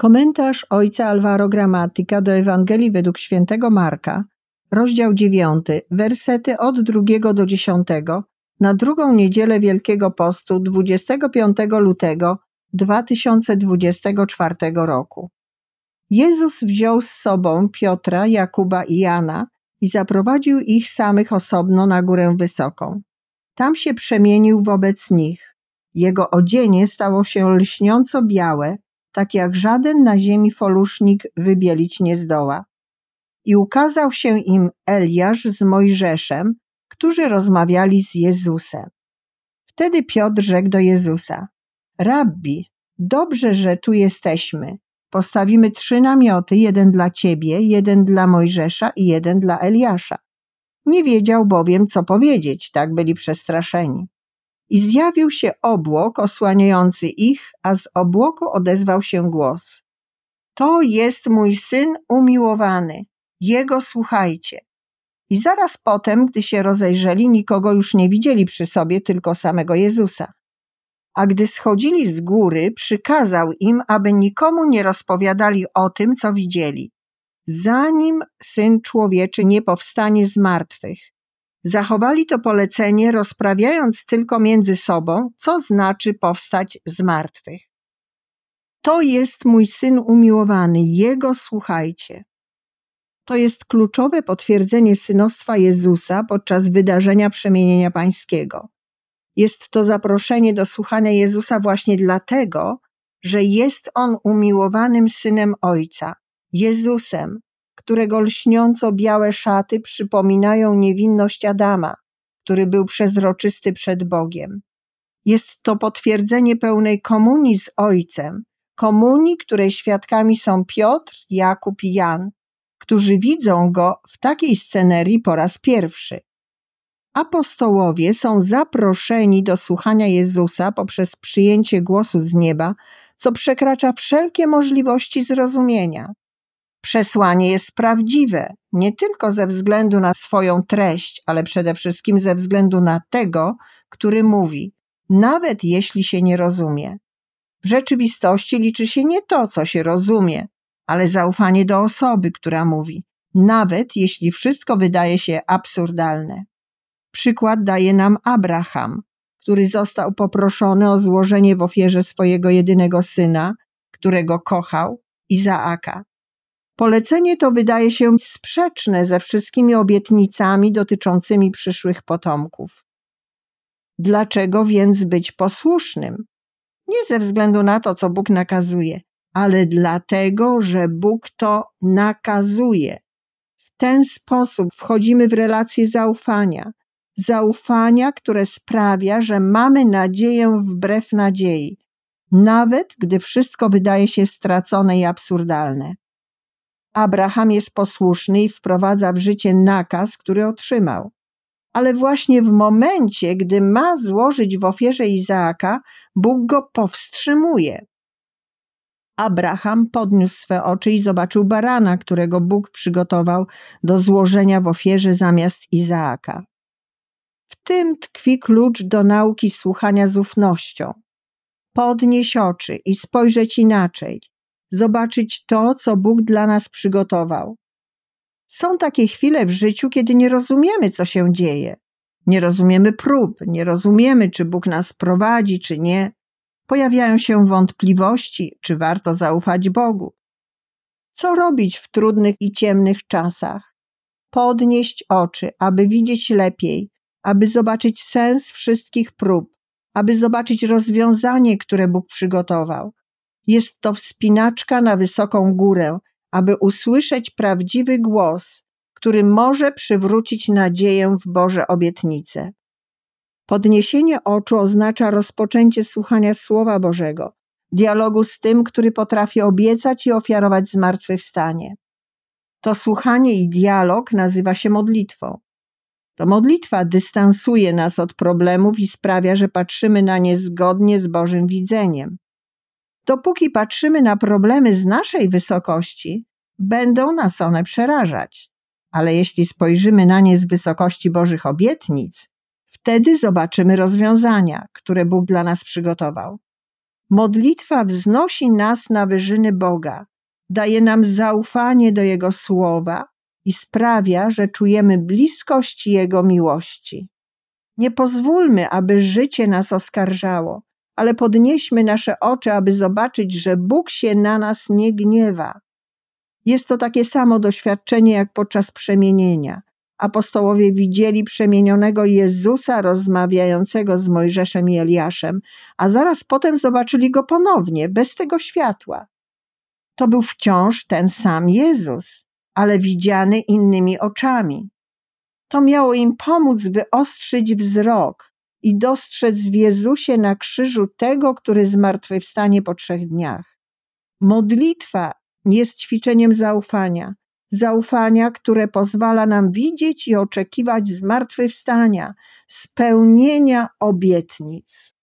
Komentarz ojca Alvaro Gramatyka do Ewangelii według świętego Marka, rozdział 9, wersety od 2 do 10, na drugą niedzielę Wielkiego Postu 25 lutego 2024 roku. Jezus wziął z sobą Piotra, Jakuba i Jana i zaprowadził ich samych osobno na górę wysoką. Tam się przemienił wobec nich. Jego odzienie stało się lśniąco białe, tak jak żaden na ziemi folusznik wybielić nie zdoła. I ukazał się im Eliasz z Mojżeszem, którzy rozmawiali z Jezusem. Wtedy Piotr rzekł do Jezusa: Rabbi, dobrze, że tu jesteśmy. Postawimy trzy namioty, jeden dla ciebie, jeden dla Mojżesza i jeden dla Eliasza. Nie wiedział bowiem, co powiedzieć, tak byli przestraszeni. I zjawił się obłok osłaniający ich, a z obłoku odezwał się głos. To jest mój syn umiłowany, jego słuchajcie. I zaraz potem, gdy się rozejrzeli, nikogo już nie widzieli przy sobie, tylko samego Jezusa. A gdy schodzili z góry, przykazał im, aby nikomu nie rozpowiadali o tym, co widzieli, zanim syn człowieczy nie powstanie z martwych. Zachowali to polecenie, rozprawiając tylko między sobą, co znaczy powstać z martwych. To jest mój syn umiłowany, jego słuchajcie. To jest kluczowe potwierdzenie synostwa Jezusa podczas wydarzenia przemienienia pańskiego. Jest to zaproszenie do słuchania Jezusa właśnie dlatego, że jest on umiłowanym synem Ojca, Jezusem, którego lśniąco białe szaty przypominają niewinność Adama, który był przezroczysty przed Bogiem. Jest to potwierdzenie pełnej komunii z Ojcem, komunii, której świadkami są Piotr, Jakub i Jan, którzy widzą go w takiej scenerii po raz pierwszy. Apostołowie są zaproszeni do słuchania Jezusa poprzez przyjęcie głosu z nieba, co przekracza wszelkie możliwości zrozumienia. Przesłanie jest prawdziwe nie tylko ze względu na swoją treść, ale przede wszystkim ze względu na tego, który mówi, nawet jeśli się nie rozumie. W rzeczywistości liczy się nie to, co się rozumie, ale zaufanie do osoby, która mówi, nawet jeśli wszystko wydaje się absurdalne. Przykład daje nam Abraham, który został poproszony o złożenie w ofierze swojego jedynego syna, którego kochał, Izaaka. Polecenie to wydaje się sprzeczne ze wszystkimi obietnicami dotyczącymi przyszłych potomków. Dlaczego więc być posłusznym? Nie ze względu na to, co Bóg nakazuje, ale dlatego, że Bóg to nakazuje. W ten sposób wchodzimy w relację zaufania. Zaufania, które sprawia, że mamy nadzieję wbrew nadziei, nawet gdy wszystko wydaje się stracone i absurdalne. Abraham jest posłuszny i wprowadza w życie nakaz, który otrzymał. Ale właśnie w momencie, gdy ma złożyć w ofierze Izaaka, Bóg go powstrzymuje. Abraham podniósł swe oczy i zobaczył barana, którego Bóg przygotował do złożenia w ofierze zamiast Izaaka. W tym tkwi klucz do nauki słuchania z ufnością. Podnieść oczy i spojrzeć inaczej, zobaczyć to, co Bóg dla nas przygotował. Są takie chwile w życiu, kiedy nie rozumiemy, co się dzieje. Nie rozumiemy prób, nie rozumiemy, czy Bóg nas prowadzi, czy nie. Pojawiają się wątpliwości, czy warto zaufać Bogu. Co robić w trudnych i ciemnych czasach? Podnieść oczy, aby widzieć lepiej, aby zobaczyć sens wszystkich prób, aby zobaczyć rozwiązanie, które Bóg przygotował. Jest to wspinaczka na wysoką górę, aby usłyszeć prawdziwy głos, który może przywrócić nadzieję w Boże obietnice. Podniesienie oczu oznacza rozpoczęcie słuchania Słowa Bożego, dialogu z tym, który potrafi obiecać i ofiarować zmartwychwstanie. To słuchanie i dialog nazywa się modlitwą. To modlitwa dystansuje nas od problemów i sprawia, że patrzymy na nie zgodnie z Bożym widzeniem. Dopóki patrzymy na problemy z naszej wysokości, będą nas one przerażać. Ale jeśli spojrzymy na nie z wysokości Bożych obietnic, wtedy zobaczymy rozwiązania, które Bóg dla nas przygotował. Modlitwa wznosi nas na wyżyny Boga, daje nam zaufanie do Jego słowa i sprawia, że czujemy bliskość Jego miłości. Nie pozwólmy, aby życie nas oskarżało, ale podnieśmy nasze oczy, aby zobaczyć, że Bóg się na nas nie gniewa. Jest to takie samo doświadczenie jak podczas przemienienia. Apostołowie widzieli przemienionego Jezusa rozmawiającego z Mojżeszem i Eliaszem, a zaraz potem zobaczyli go ponownie, bez tego światła. To był wciąż ten sam Jezus, ale widziany innymi oczami. To miało im pomóc wyostrzyć wzrok i dostrzec w Jezusie na krzyżu tego, który zmartwychwstanie po trzech dniach. Modlitwa jest ćwiczeniem zaufania, zaufania, które pozwala nam widzieć i oczekiwać zmartwychwstania, spełnienia obietnic.